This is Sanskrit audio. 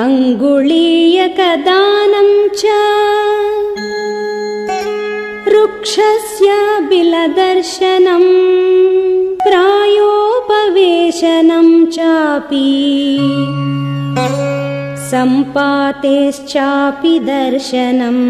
अङ्गुलीयकदानम् च वृक्षस्य बिलदर्शनम् प्रायोपवेशनम् चापि सम्पातेश्चापि दर्शनम्।